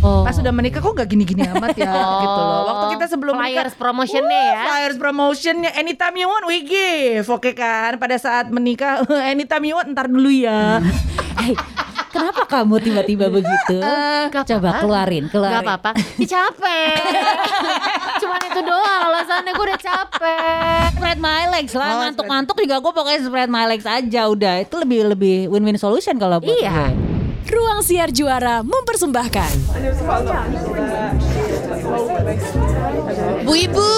Oh. Pas udah menikah kok gak gini-gini amat ya gitu loh. Waktu kita sebelum Flyers menikah promotionnya ya. Flyers promotionnya anytime you want we give Oke kan Pada saat menikah anytime you want ntar dulu ya Hei, kenapa kamu tiba-tiba begitu? Gak Coba apa-apa. keluarin, keluarin. Gak apa-apa Ih, capek Cuman itu doang alasannya gue udah capek Spread my legs lah, Oh, ngantuk-ngantuk juga gue pokoknya spread my legs aja udah. Itu lebih lebih win-win solution kalau buat Iya gue. Ruang Siar Juara mempersembahkan Bu Ibu,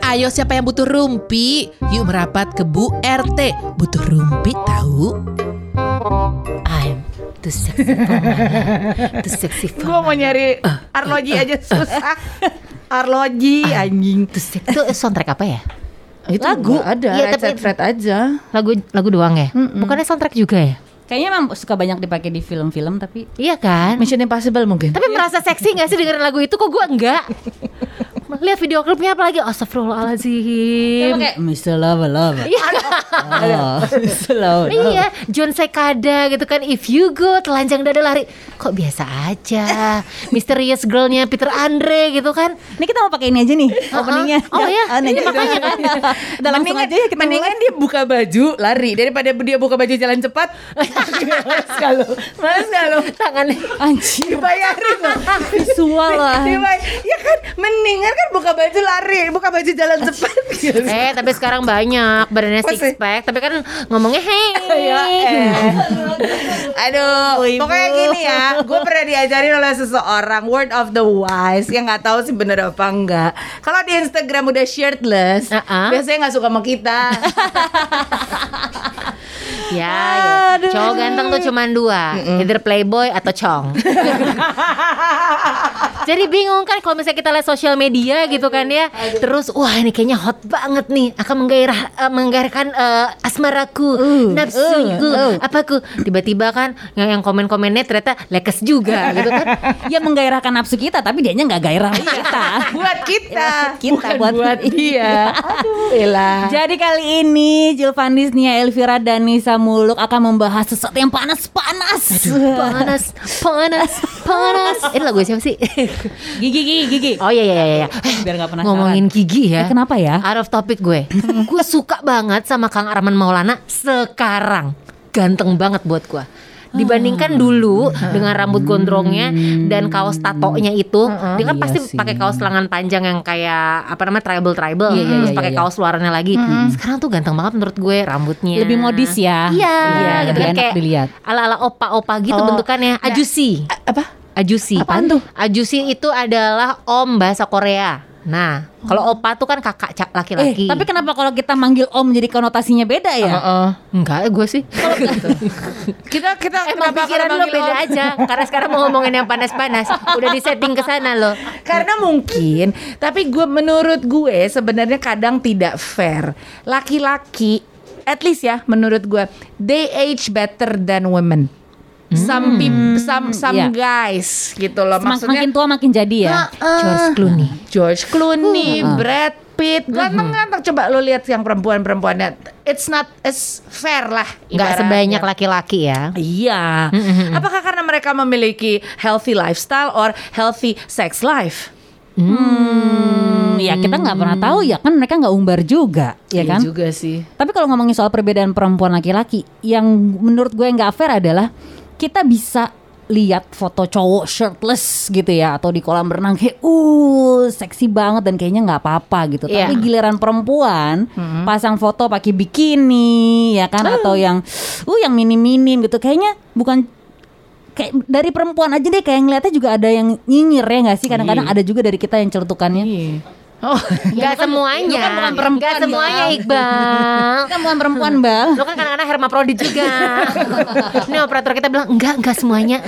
ayo siapa yang butuh rumpi? Yuk merapat ke Bu RT. Butuh rumpi tahu? I'm too sexy for my. Too sexy for Gue mau nyari Arloji aja susah Arloji anjing Too sexy. Itu soundtrack apa ya? Itu Lagu. ada Iya, Red tapi- aja Lagu lagu doang ya? Bukannya soundtrack juga ya? Kayaknya memang suka banyak dipakai di film-film tapi Iya kan? Mission Impossible mungkin Tapi merasa seksi gak sih dengerin lagu itu? Kok gue enggak? Lihat video klipnya apalagi Astagfirullahaladzim kayak Mr. Lava Lava. Iya. Oh, Mr. Lava Lava. Iya, John Sekada gitu kan. If you go, telanjang dada lari. Kok biasa aja. Mysterious girlnya Peter Andre gitu kan. Ini kita mau pakai ini aja nih openingnya. Oh iya, Ah, ini makanya kan. Udah langsung aja ya kita mendingan mulai. dia buka baju lari daripada dia buka baju jalan cepat. Lo? Males gak lo? Tangannya. Anjir, Dibayarin lo. visual lah. Ya kan mendingan kan buka baju lari, buka baju jalan cepat. Eh, tapi sekarang banyak badannya six pack. Tapi kan ngomongnya hey. Ya, eh. Aduh, Ibu. pokoknya gini ya. Gue pernah diajarin oleh seseorang word of the wise yang nggak tahu sih bener apa enggak. Kalau di Instagram udah shirtless, Uh-uh. biasanya nggak suka sama kita. Ya, ya. cowok ganteng tuh cuma dua, either playboy atau chong. Jadi bingung kan kalau misalnya kita lihat sosial media gitu kan ya, terus wah ini kayaknya hot banget nih, akan menggairah eh, menggairahkan eh, asmaraku, nafsuku, apaku. Tiba-tiba kan yang, yang komen-komennya ternyata lekes juga gitu kan. Ya menggairahkan nafsu kita tapi dianya nggak gairah kita. buat kita, Kita bukan buat- buat dia. Aduh, elah. Jadi kali ini Jilvanis Nia Elvira dan Nisa Muluk akan membahas sesuatu yang panas-panas. Panas, panas, panas. Ini lagu siapa sih? Gigi gigi gigi. Oh iya iya iya. iya. Biar nggak penasaran. Ngomongin gigi ya. Eh, kenapa ya? Out of topic gue. gue suka banget sama Kang Arman Maulana sekarang. Ganteng banget buat gue. Dibandingkan Ah. dulu dengan rambut gondrongnya dan kaos tatonya itu, dia kan Iya pasti pakai kaos lengan panjang yang kayak apa namanya tribal tribal, iya, terus iya, pakai iya. kaos luarannya lagi. Sekarang tuh ganteng banget menurut gue rambutnya. Lebih modis ya. Iya, Iya, gitu kan kayak dilihat. ala-ala opa-opa gitu Oh, bentukannya. Ajusi. Apa? Ajusi. Apaan tuh? Ajusi itu adalah om bahasa Korea. Nah, kalau opa tuh kan kakak ca- Eh, laki-laki. tapi kenapa kalau kita manggil om jadi konotasinya beda ya? Heeh. enggak gue sih. Kita kita Emang kenapa pikiran manggil beda om? aja. Karena sekarang mau ngomongin yang panas-panas, udah disetting ke sana loh. Karena mungkin, tapi gue menurut gue sebenarnya kadang tidak fair. Laki-laki, at least ya menurut gue, they age better than women. Some peop- some some iya. guys gitu loh. Semak- Maksudnya makin tua makin jadi ya. George Clooney. George Clooney, Uh-uh. Brad Pitt, ganteng-ganteng. Coba lo lihat yang perempuan-perempuannya. It's not as fair lah. Ibaratnya. sebanyak laki-laki ya. Iya. Apakah karena mereka memiliki healthy lifestyle or healthy sex life? Hmm, ya kita nggak pernah tahu ya kan mereka nggak umbar juga, ya Iya kan? juga sih. Tapi kalau ngomongin soal perbedaan perempuan laki-laki, yang menurut gue nggak fair adalah kita bisa lihat foto cowok shirtless gitu ya atau di kolam renang kayak uh seksi banget dan kayaknya nggak apa-apa gitu. Iya. Tapi giliran perempuan pasang foto pakai bikini ya kan atau yang uh yang minim-minim gitu kayaknya bukan kayak dari perempuan aja deh kayak ngeliatnya juga ada yang nyinyir ya nggak sih kadang-kadang ada juga dari kita yang celutukannya. Oh, Enggak semuanya. lu kan bukan perempuan, Enggak semuanya Bang. Iqbal. Kan bukan perempuan bang. Lo kan kadang-kadang hermaprodit juga. Ini operator kita bilang enggak, enggak semuanya.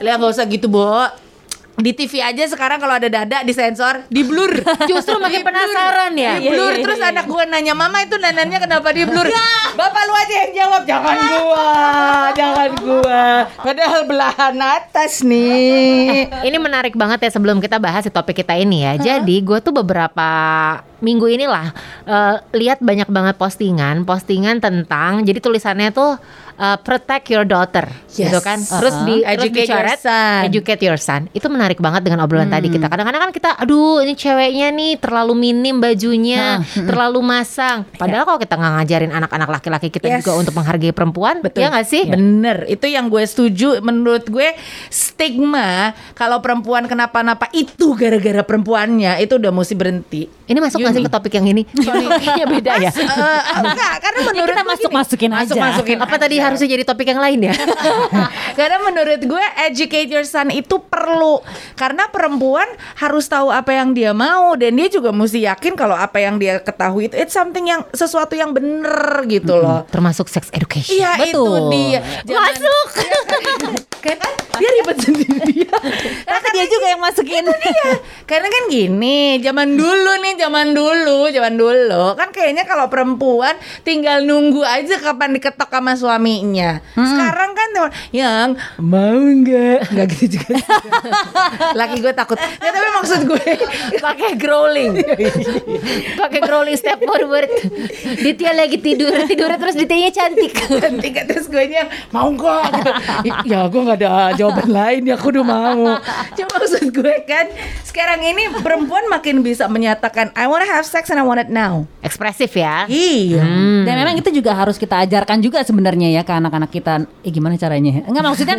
Lihat nggak usah gitu, Bo. Di TV aja sekarang kalau ada dada disensor, di blur. Justru makin penasaran ya. Di blur terus anak gue nanya, "Mama itu nanannya kenapa di blur?" Bapak lu aja yang jawab, jangan gua, jangan gua. Padahal belahan atas nih. Ini menarik banget ya sebelum kita bahas si topik kita ini ya. Jadi gue tuh beberapa minggu inilah eh, lihat banyak banget postingan, postingan tentang jadi tulisannya tuh eh, protect your daughter, Yes. gitu kan. Terus Uh-huh. di terus Educate your dicoret, son. educate your son. Itu menarik banget dengan obrolan tadi kita. Kadang-kadang kan kita, aduh ini ceweknya nih terlalu minim bajunya, terlalu masang. Padahal kalau kita nggak ngajarin anak-anak laki-laki kita Yes. juga untuk menghargai perempuan, Betul. ya nggak sih? Bener, itu yang gue setuju. Menurut gue stigma kalau perempuan kenapa-napa itu gara-gara perempuannya itu udah mesti berhenti. Ini masuk nggak Yuni. ke topik yang ini? Kayaknya beda ya. Eh, enggak, karena menurut kita gue masuk-masukin gini, aja. Masuk-masukin Apa tadi harusnya jadi topik yang lain ya? Karena menurut gue educate your son itu perlu Karena perempuan harus tahu apa yang dia mau Dan dia juga mesti yakin kalau apa yang dia ketahui itu It's something yang sesuatu yang bener gitu loh Termasuk sex education. Iya itu dia Jangan- Masuk. kan dia ribet sendiri Ternyata dia juga yang masukin. Iya, karena kan gini, zaman dulu nih, zaman dulu, zaman dulu kan kayaknya kalau perempuan tinggal nunggu aja kapan diketok sama suaminya. Sekarang kan yang mau nggak, nggak gitu juga. Laki gue takut. Ya tapi maksud gue pakai growling pakai growling step forward Ditya lagi tidur tidur terus Dityanya cantik tiga terus gue nya mau nggak gitu. ya gue nggak ada jawaban lain ya aku udah mau. Cuma maksud gue kan sekarang ini perempuan makin bisa menyatakan I wanna have sex and I want it now. Ekspresif ya? Iya. Dan memang itu juga harus kita ajarkan juga sebenarnya ya ke anak-anak kita. Eh gimana caranya? Enggak maksudnya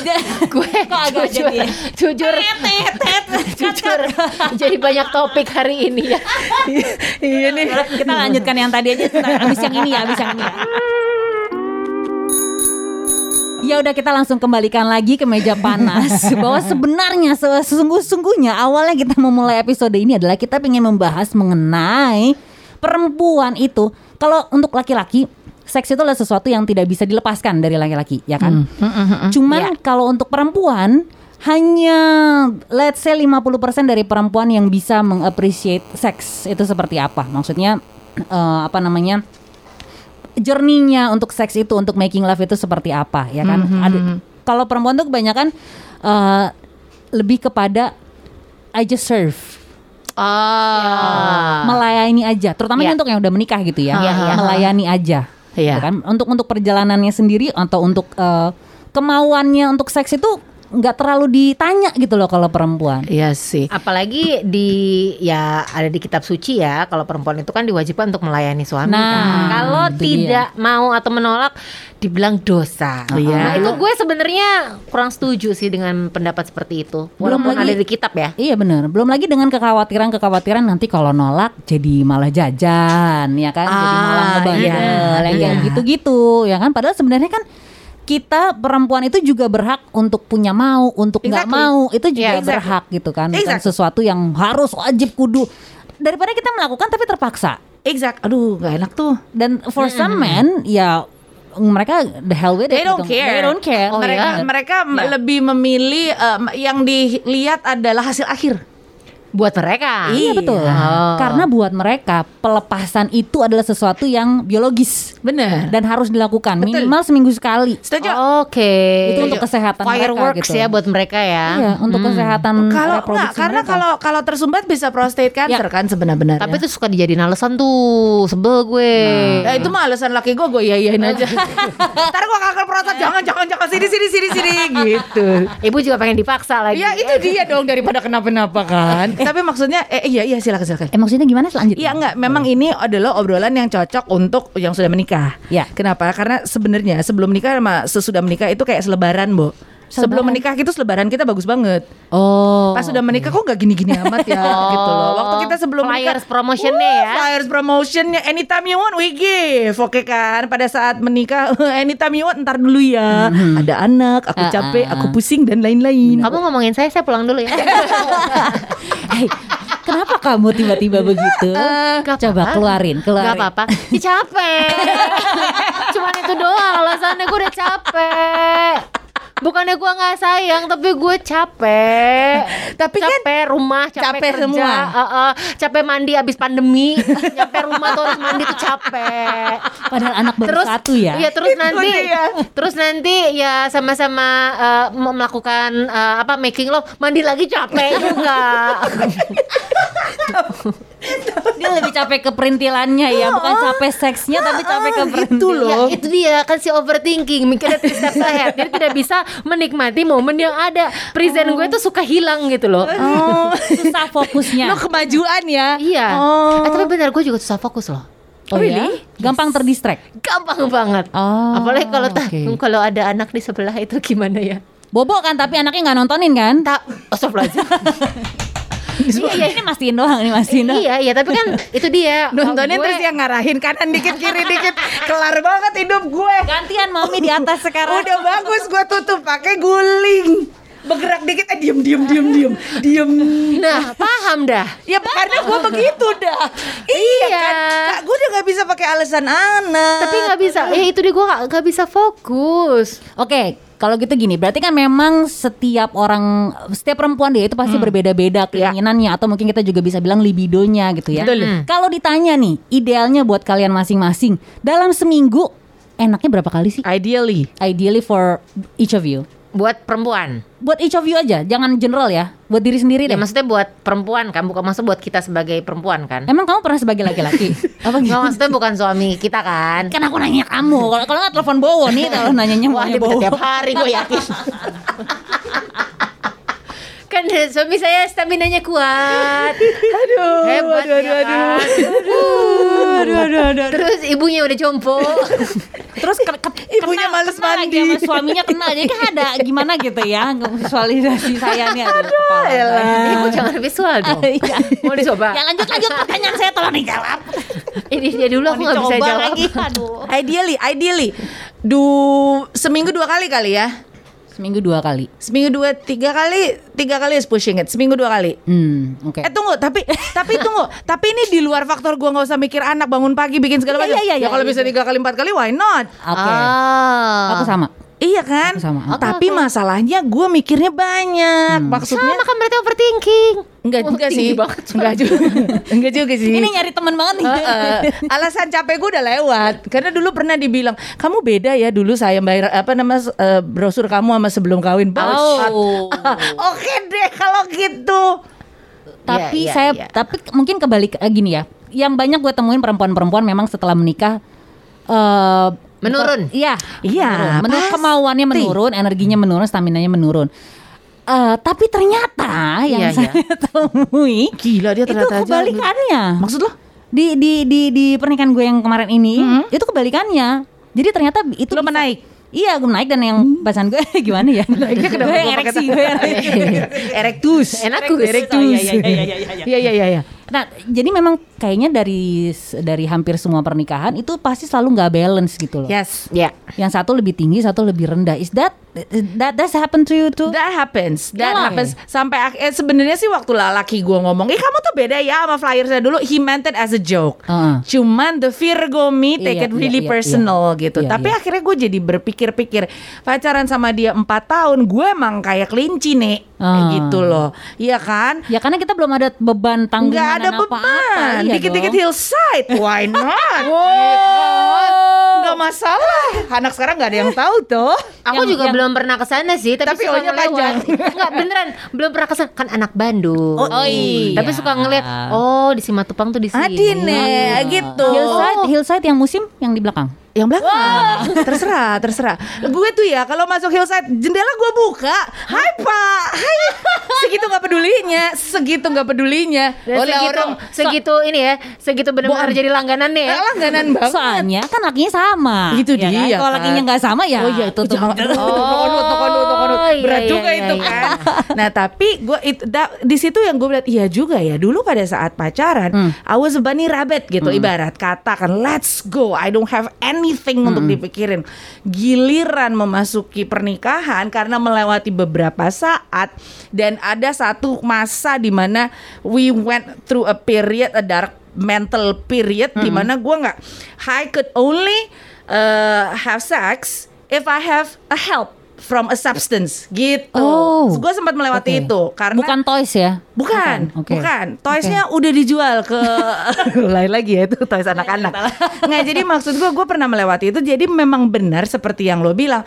gue kok agak jujur jadi jujur. Jujur. Jadi banyak topik hari ini ya. Iya nih. Kita lanjutkan yang tadi aja habis yang ini ya, habis yang ini. ya. Ya udah kita langsung kembalikan lagi ke meja panas bahwa sebenarnya se- sesungguh-sungguhnya awalnya kita memulai episode ini adalah kita ingin membahas mengenai perempuan itu kalau untuk laki-laki seks itu adalah sesuatu yang tidak bisa dilepaskan dari laki-laki ya kan. Cuman kalau untuk perempuan hanya let's say 50% dari perempuan yang bisa mengappreciate seks itu seperti apa? Maksudnya eh, apa namanya? Journey-nya untuk seks itu untuk making love itu seperti apa ya kan? Ada- kalau perempuan tuh kebanyakan eh, lebih kepada I just serve oh melayani aja, terutama Iya. untuk yang udah menikah gitu ya, Iya, iya. melayani aja, Iya. gitu kan? Untuk untuk perjalanannya sendiri atau untuk eh, kemauannya untuk seks itu nggak terlalu ditanya gitu loh kalau perempuan. iya sih Apalagi di ya ada di kitab suci ya kalau perempuan itu kan diwajibkan untuk melayani suami Nah, kan. Kalau tidak mau atau menolak dibilang dosa. Iya. Nah, itu gue sebenarnya kurang setuju sih dengan pendapat seperti itu. Belum Walaupun lagi- ada di kitab ya. Iya benar. Belum lagi dengan kekhawatiran-kekhawatiran nanti kalau nolak jadi malah jajan, ya kan? jadi Ah, malah ngebandel, iya, yang kayak iya. gitu-gitu, ya kan? Padahal sebenarnya kan kita perempuan itu juga berhak untuk punya mau, untuk nggak Exactly. mau itu juga Yeah, exactly. berhak gitu kan? Bukan Exactly. sesuatu yang harus wajib kudu. Daripada kita melakukan tapi terpaksa. exact aduh nggak enak tuh Dan for some men ya mereka the hell with it. They don't gitu. care. They don't care. Oh, mereka iya? mereka lebih memilih eh, yang dilihat adalah hasil akhir Buat mereka. Iya betul. Oh. Karena buat mereka pelepasan itu adalah sesuatu yang biologis bener dan harus dilakukan Betul. minimal seminggu sekali. setuju Oke. Itu untuk kesehatan Fireworks mereka gitu. ya buat mereka ya. Iya, untuk kesehatan kalau nggak reproduksi karena mereka. kalau kalau tersumbat bisa prostate cancer kan sebenarnya Tapi itu suka dijadiin alasan tuh, sebel gue. Ya itu mah alasan laki gue gue yayain aja. Ntar gue kanker prostat jangan jangan jangan sini sini sini sini gitu. Ibu juga pengen dipaksa lagi. Ya itu dia dong daripada kenapa-napa kan. Tapi maksudnya eh iya iya silakan silakan. eh maksudnya gimana selanjutnya? Iya enggak, memang ini adalah obrolan yang cocok untuk yang sudah menikah. Ya. Kenapa? Karena sebenarnya sebelum menikah sama sesudah menikah itu kayak selebaran. Sebelum Selebaran. menikah itu selebaran kita bagus banget. Oh. Pas sudah menikah kok nggak gini-gini amat ya gitu loh. Waktu kita sebelum Flyers menikah, promotionnya ya. Flyers promotionnya anytime you want we give. Oke kan? Pada saat menikah anytime you want ntar dulu ya. Ada anak, aku Ah, capek, aku pusing dan lain-lain. Kamu ngomongin saya, saya pulang dulu ya. Hei, kenapa kamu tiba-tiba begitu? Gak Coba apa-apa. keluarin, keluarin. Gak apa-apa. Capek. Cuman itu doang alasannya gue udah capek. Bukannya gue nggak sayang, tapi gue capek. Tapi kan capek rumah, capek, capek kerja, semua. uh, uh, capek mandi abis pandemi, capek rumah tuh harus mandi tuh capek. Padahal anak baru terus satu ya. Iya terus Itu nanti dia. terus nanti ya sama-sama uh, mau melakukan uh, apa making love mandi lagi capek juga. Dia lebih capek ke perintilannya ya, bukan capek seksnya tapi capek ke gitu perintilan. Ya, itu dia kan si overthinking mikirnya three steps ahead Jadi tidak bisa menikmati momen yang ada Present gue tuh suka hilang gitu loh Oh, susah fokusnya. Lo kemajuan ya. Iya Oh. eh, Tapi benar gue juga susah fokus loh Oh ya? Gampang terdistract. Gampang banget Oh, Apalagi kalau oke. kalau ada anak di sebelah itu gimana ya Bobo kan tapi anaknya nggak nontonin kan? Tak Astagfirullahaladzim Iya, ini mastiin doang, ini mastiin doang. Iya iya tapi kan itu dia Nontonnya Gue- terus dia ngarahin kanan dikit kiri dikit. Kelar banget hidup gue. Gantian mami di atas sekarang. Udah bagus gue tutup pakai guling. Bergerak dikit eh diem diem diem diem diem. Nah paham dah Ya karena gue begitu dah. Iya Iya. kan. Kak, gue udah gak bisa pakai alasan anak. Tapi nggak bisa Ya itu dia gue nggak nggak bisa fokus Oke, kalau gitu gini, berarti kan memang setiap orang, setiap perempuan dia itu pasti berbeda-beda keinginannya atau mungkin kita juga bisa bilang libidonya gitu ya. Betul. Hmm. Kalau ditanya nih, idealnya buat kalian masing-masing dalam seminggu enaknya berapa kali sih? Ideally. Ideally for each of you. Buat perempuan Buat each of you aja, jangan general ya. Buat diri sendiri Ya deh. maksudnya buat perempuan kan Bukan maksud buat kita sebagai perempuan kan Emang kamu pernah sebagai laki-laki? Apa gitu? Nggak maksudnya bukan suami kita kan Kan aku nanya kamu. Kalau kalau nggak telepon Bowo nih, kalau nanyanya Wah Bowo. tiap hari gue yakin Kan suami saya stamina-nya kuat Aduh. Hebat aduh, ya aduh, kan aduh, aduh, aduh. Terus ibunya udah jompo Terus ke, ke, Ibunya kena- males kena lagi mandi. sama suaminya kena jadi kan ada gimana gitu ya visualisasi saya nih ada kepala elah. Ibu jangan visual dong Iya. Mau dicoba ya lanjut lanjut pertanyaan saya tolong dijawab Ini dia dulu aku nggak bisa jawab lagi aduh Ideally, ideally. Du seminggu dua kali kali ya. Seminggu dua kali Seminggu dua tiga kali, tiga kali is pushing it. Seminggu dua kali. hmm oke Eh tunggu, tapi tapi tunggu, tapi ini di luar faktor gua nggak usah mikir anak bangun pagi bikin segala Iya, macam. iya, iya, ya kalau iya. bisa tiga kali empat kali, why not? oke Ah. aku sama Iya kan? Aku sama. Oke, tapi masalahnya gue mikirnya banyak. Maksudnya Sama kan berarti overthinking enggak Oh, juga sih. banget. Enggak juga. enggak juga sih. ini nyari teman banget nih Heeh. alasan capek gue udah lewat karena dulu pernah dibilang kamu beda ya dulu saya bayar apa nama eh, brosur kamu sama sebelum kawin. Oh. oke deh kalau gitu tapi Iya, iya, saya iya. tapi mungkin kebalik eh, gini ya yang banyak gue temuin perempuan-perempuan memang setelah menikah eh Menurun. Iya, Iya, menurun. Kemauannya menurun, energinya menurun, stamina nya menurun. Eh, tapi ternyata yang Iya, saya temui gila dia itu ternyata aja kebalikannya. maksud lo Di di di di pernikahan gue yang kemarin ini itu kebalikannya. Jadi ternyata itu Lo bisa- menaik? Iya, gue naik dan yang pasangan gue gimana ya? Naiknya kenapa gue ereksi, gue yang ereksi. erectus Enakus. erectus Iya, iya, iya, iya, iya. iya iya iya iya Nah, jadi memang kayaknya dari dari hampir semua pernikahan itu pasti selalu nggak balance gitu loh. yes Ya Yang satu lebih tinggi, satu lebih rendah. Is that that that's happen to you too? That happens. That Iyalah. happens. Sampai eh, sebenarnya sih waktu laki gue ngomong, "Eh, kamu tuh beda ya sama flyer saya dulu." He meant it as a joke. Heeh. Cuman the Virgo me take Iya, it really iya, iya, personal gitu. Iya, Tapi iya. akhirnya gue jadi berpikir-pikir pacaran sama dia empat tahun, gue emang kayak kelinci nih, Kayak Ah. gitu loh. Iya kan? Ya karena kita belum ada beban tanggungan Nggak ada apa-apa. beban. Iya Dikit-dikit hillside, why not? Nggak masalah. Anak sekarang nggak ada yang tahu tuh. Aku Yang- juga yang- belum pernah ke sana sih, tapi, Tapi suka panjang. Enggak beneran, belum pernah ke sana. Kan anak Bandung. Oh, iya. Tapi suka ngeliat, oh di Simatupang tuh di sini. Adine gitu. Hillside, hillside yang musim yang di belakang. Yang belakang. terserah, terserah. Gue tuh ya kalau masuk hillside jendela gue buka. Hai Pak, hai. Segitu nggak pedulinya, segitu nggak pedulinya. Dan Oleh segitu, orang segitu ini ya, segitu benar-benar jadi langganan nih ya. Eh, langganan banget. Soalnya kan lakinya sama. Itu ya dia, Kan? Kalau kan. lakinya nggak sama ya. Oh iya itu tuh Oh, iya, berat iya, juga iya, itu iya. kan. Nah tapi gue itu di situ yang gue lihat iya juga ya dulu pada saat pacaran Hmm. I was a bunny rabbit gitu ibarat kata kan let's go I don't have anything untuk Hmm. dipikirin. Giliran memasuki pernikahan karena melewati beberapa saat dan ada satu masa di mana we went through a period a dark mental period di Hmm. mana gue nggak I could only uh, have sex if I have a help from a substance gitu. Oh. gue sempat melewati Oke. itu karena Bukan toys ya? Bukan, Oke. bukan. Toysnya udah dijual ke lain lagi ya itu toys anak-anak. Nggak, jadi maksud gue, gue pernah melewati itu. Jadi memang benar seperti yang lo bilang.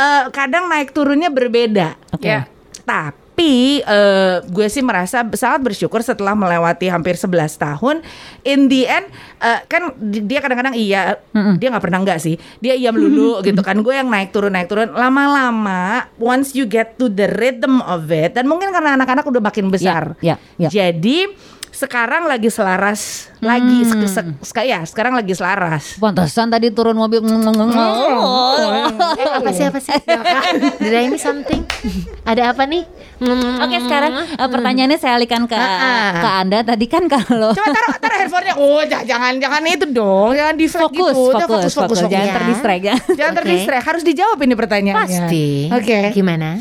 Eh, kadang naik turunnya berbeda. Oke. Ya. Tapi Tapi eh, gue sih merasa sangat bersyukur setelah melewati hampir 11 tahun. In the end eh, kan di- dia kadang-kadang iya, dia nggak pernah enggak sih. Dia iya melulu gitu kan. Gue yang naik turun naik turun. Lama-lama once you get to the rhythm of it dan mungkin karena anak-anak udah makin besar. ya, ya. Jadi sekarang lagi selaras lagi Hmm. se- se- seka- ya sekarang lagi selaras. Pantesan tadi turun mobil Eh, apa sih apa sih? Did I miss something? Ada apa nih? Hmm. Oke sekarang eh, pertanyaannya saya alihkan ke Ah. ke anda tadi kan kalau Coba taruh taruh handphonenya. Oh, jangan jangan itu dong. Jangan di flag fokus, gitu. Udah, fokus, fokus, jangan Ya. terdistract ya. Jangan terdistract. Harus dijawab ini pertanyaannya. Pasti. Oke. Gimana?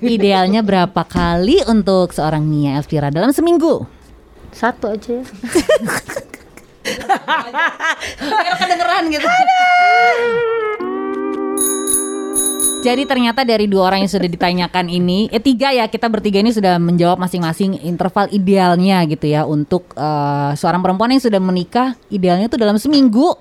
Idealnya berapa kali untuk seorang Nia Elvira dalam seminggu? Satu aja. Biar kedengeran gitu. Jadi ternyata dari dua orang yang sudah ditanyakan ini, eh tiga ya kita bertiga ini sudah menjawab masing-masing interval idealnya gitu ya untuk eh, seorang perempuan yang sudah menikah idealnya tuh dalam seminggu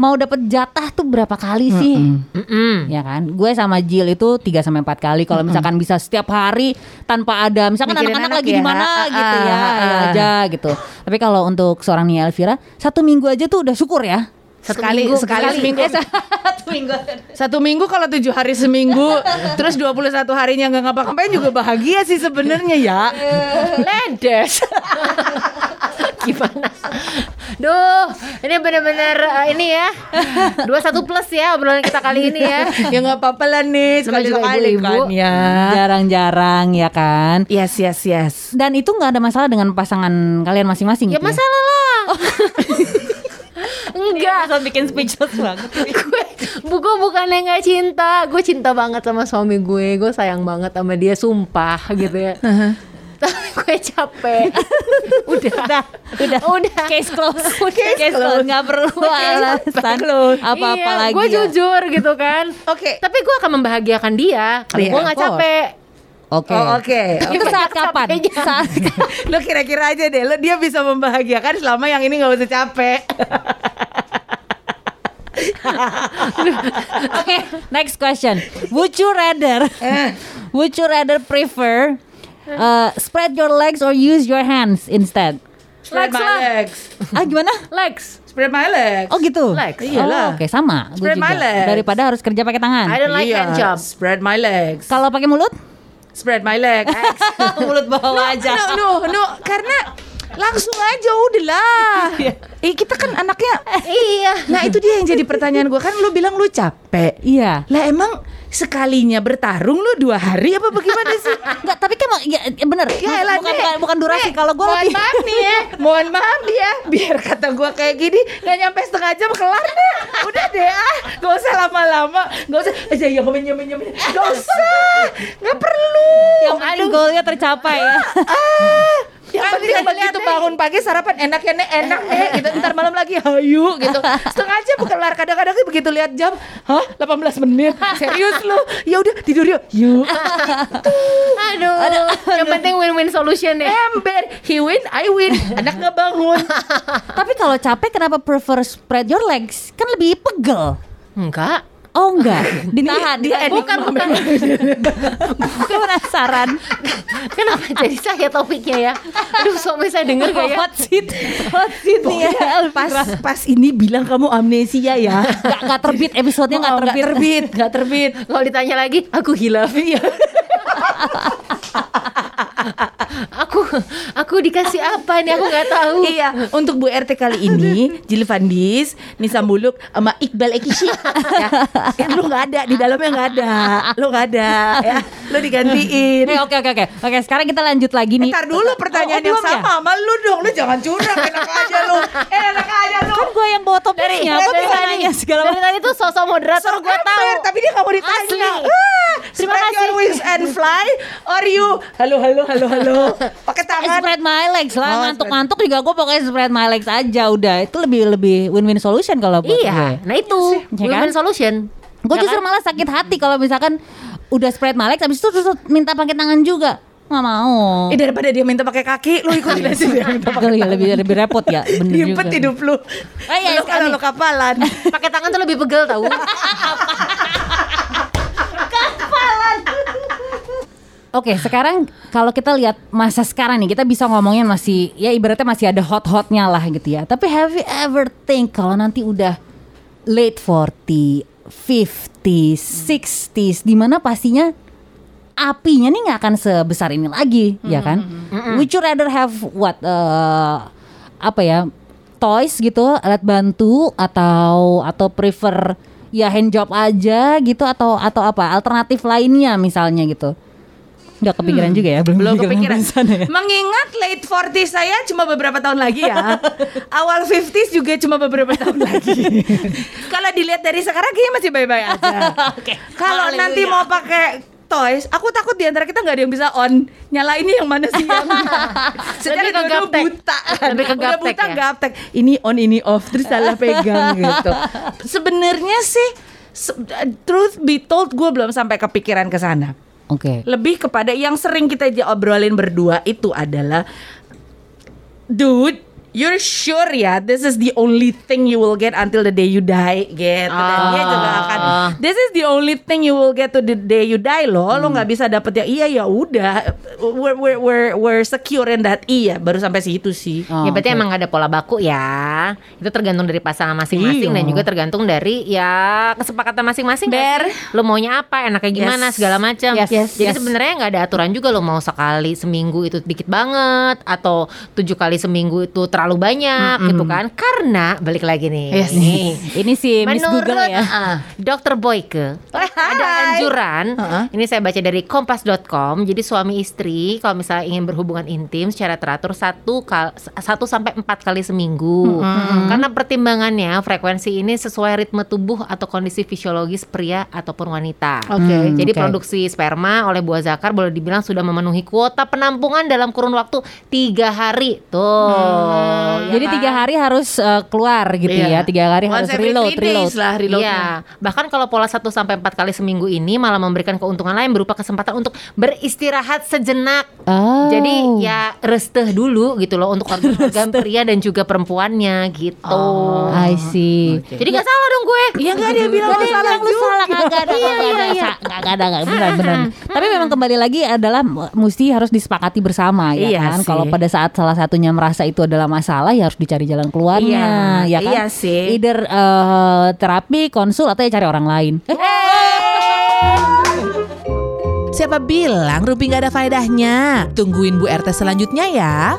mau dapat jatah tuh berapa kali sih? Mm-mm. Ya kan, gue sama Jill itu 3 sampai empat kali. Kalau misalkan bisa setiap hari tanpa ada, misalkan anak-anak anak lagi ya. di mana gitu ya, ya aja gitu. Tapi kalau untuk seorang Nia Elvira, satu minggu aja tuh udah syukur ya. Satu sekali minggu, sekali sekali. seminggu. satu minggu. Satu minggu kalau tujuh hari seminggu, terus 21 harinya nggak ngapa-ngapain juga bahagia sih sebenarnya ya. Ledes. Gimana? Duh, ini benar-benar uh, ini ya. Dua satu plus ya obrolan kita kali ini ya. ya nggak apa-apa lah nih Namanya juga ibu-ibu. kan ya. Jarang-jarang ya kan. Yes yes yes. Dan itu nggak ada masalah dengan pasangan kalian masing-masing Ya gitu masalah lah. Enggak. Langsung bikin speechless banget. gue bu gue bukannya nggak cinta gue cinta banget sama suami gue gue sayang banget sama dia sumpah gitu ya tapi gue capek udah udah, udah, Udah. Case close. Case close. close. Nggak perlu alasan apa-apa Iya, lagi. gue ya. jujur gitu kan Oke. tapi gue akan membahagiakan dia kalau Iya, gue nggak capek Oke. Oh, oke. Itu saat kapan? Saat lo kira-kira aja deh, lo dia bisa membahagiakan selama yang ini nggak usah capek. Oke, next question. Would you rather Would you rather prefer uh, spread your legs or use your hands instead? Spread Legs my lah. legs. Ah gimana? legs Spread my legs. Oh gitu. Legs. Iyalah. Oh, Oke, sama. Gua Spread my juga. legs. Daripada harus kerja pakai tangan. I don't like Iya, hand job Spread my legs. Kalau pakai mulut? Spread my legs. mulut bawah aja. no, no, no, karena langsung aja udahlah. Eh kita kan anaknya. iya Nah itu dia yang jadi pertanyaan gue kan lu bilang lu capek. Iya. Lah emang sekalinya bertarung lu dua hari apa bagaimana sih? Enggak, tapi kan ya, ya bener. Ya bukan, Nek. bukan bukan durasi. Nek, Kalau gue mohon lebih maaf nih ya, mohon maaf nih ya, biar kata gue kayak gini nggak nyampe setengah jam kelar deh, udah deh ah, gak usah lama-lama, gak usah aja ya nyamin nyamin nyamin, gak usah, nggak perlu. yang penting goalnya tercapai ya. Ah, yang Kan penting begitu bangun pagi sarapan enak ya nek enak nek gitu. Ntar malam lagi hayu gitu. Setengah jam kelar kadang-kadang begitu lihat jam hah? 18 menit? Serius lu? Ya udah tidur yuk. Yuk. Aduh, yang penting win-win solution ya ember he win I win. Anak nggak bangun tapi kalau capek kenapa prefer spread your legs? Kan lebih pegel. enggak Oh enggak, ditahan. dia ditahan. bukan bukan Gue penasaran. kenapa jadi saya topiknya ya aduh suami saya denger gak ya Hot seat, hot seat nih ya. pas pas ini bilang kamu amnesia ya Gak, gak terbit episodenya gak Oh, terbit. terbit nggak terbit kalau ditanya lagi aku hilaf iya aku aku dikasih apa nih aku nggak tahu Iya, untuk Bu RT kali ini Jil Fandis, Nisa Muluk sama Iqbal Ekishi. ya. Ya, lu nggak ada di dalamnya nggak ada, lu nggak ada, ya. Lu digantiin. Oke oke oke oke. Oke sekarang kita lanjut lagi nih. Ntar dulu pertanyaan Oh, oh, yang belum ya? sama sama lu dong, lu jangan curang, enak aja lu, eh, enak aja lu. Kan gue yang bawa topiknya. Gue bisa nanya segala dari tadi tuh sosok moderator gue tahu tapi dia nggak mau ditanya. Asli. Terima spread your kasih. wings and fly, or you, halo halo halo halo, pakai tangan. Spread my legs lah Oh, ngantuk-ngantuk juga gue pokoknya spread my legs aja udah itu lebih lebih win-win solution kalau buat iya nah itu Ya kan? win-win solution gue Ya justru kan? malah sakit hati kalau misalkan udah spread my legs habis itu terus minta pakai tangan juga nggak mau Eh daripada dia minta pakai kaki, lu ikutin aja dia minta pakai Betul ya, lebih lebih repot ya bener Ribet juga. hidup lu. Oh, iya, lu kalau sekali. lu kapalan. pakai tangan tuh lebih pegel tahu Oke, sekarang kalau kita lihat masa sekarang nih, kita bisa ngomongin masih ya ibaratnya masih ada hot-hotnya lah gitu ya. Tapi have you ever think kalau nanti udah late 40, 50s, 60s di mana pastinya apinya nih nggak akan sebesar ini lagi, ya kan? Would you rather have what eh, apa ya? toys gitu, alat bantu atau atau prefer ya hand job aja gitu atau atau apa? Alternatif lainnya misalnya gitu. Udah kepikiran juga ya, belum, Belum kepikiran kepikiran. ya. Mengingat late 40 saya cuma beberapa tahun lagi ya. Awal 50s juga cuma beberapa tahun lagi. Kalau dilihat dari sekarang kayaknya masih baik-baik aja. Kalau nanti mau pakai toys, aku takut di antara kita nggak ada yang bisa on. Nyala ini yang mana sih yang Secara gaptek. buta. Lebih ke Udah buta ya. gaptek. Ini on ini off terus salah pegang gitu. Sebenarnya sih truth be told gue belum sampai kepikiran ke sana Oke. lebih kepada yang sering kita obrolin berdua itu adalah dude You're sure ya this is the only thing you will get until the day you die gitu dan dia juga akan this is the only thing you will get to the day you die loh lo nggak bisa dapet yang iya ya udah we're, we're, we're, we're secure in that iya baru sampai situ sih Oh, ya berarti oke. emang gak ada pola baku ya. Itu tergantung dari pasangan masing-masing Iya. dan juga tergantung dari ya kesepakatan masing-masing. nggak Ber. Lo maunya apa, enaknya gimana, Yes. segala macam. Yes. Yes. Jadi Yes. sebenarnya nggak ada aturan juga lo mau sekali seminggu itu dikit banget atau tujuh kali seminggu itu terlalu banyak gitu kan? Karena balik lagi nih. Yes. nih. Ini si Miss Menurut Google ya. ah, Dokter Boyke ada anjuran. Heeh. Ini saya baca dari kompas.com. Jadi suami istri kalau misalnya ingin berhubungan intim secara teratur satu kal satu sampai empat kali seminggu. Karena pertimbangannya frekuensi ini sesuai ritme tubuh atau kondisi fisiologis pria ataupun wanita. Oke. Hmm, Jadi produksi sperma oleh buah zakar boleh dibilang sudah memenuhi kuota penampungan dalam kurun waktu tiga hari. Tuh. Ya Jadi kan? tiga hari harus uh, keluar gitu ya. Iya. Tiga hari harus Once every reload, reload. lah reloadnya. Iya, bahkan kalau pola 1 sampai 4 kali seminggu ini malah memberikan keuntungan lain berupa kesempatan untuk beristirahat sejenak. Oh. Jadi ya resteh dulu gitu loh untuk organ-organ pria dan juga perempuannya gitu. Oh, I see. Jadi gak salah dong gue. Iya nggak dia bilang yang salah lu salah kagak ada Iya, kagak ada iya, kagak ada kagak benar benar. Tapi memang kembali lagi adalah mesti harus disepakati bersama ya Iya kan. Kalau pada saat salah satunya merasa itu adalah masalah ya harus dicari jalan keluarnya Iya, ya kan. iya sih. Either eh, terapi, konsul atau ya cari orang lain. Eh, Siapa bilang Ruby nggak ada faedahnya? Tungguin Bu RT selanjutnya ya.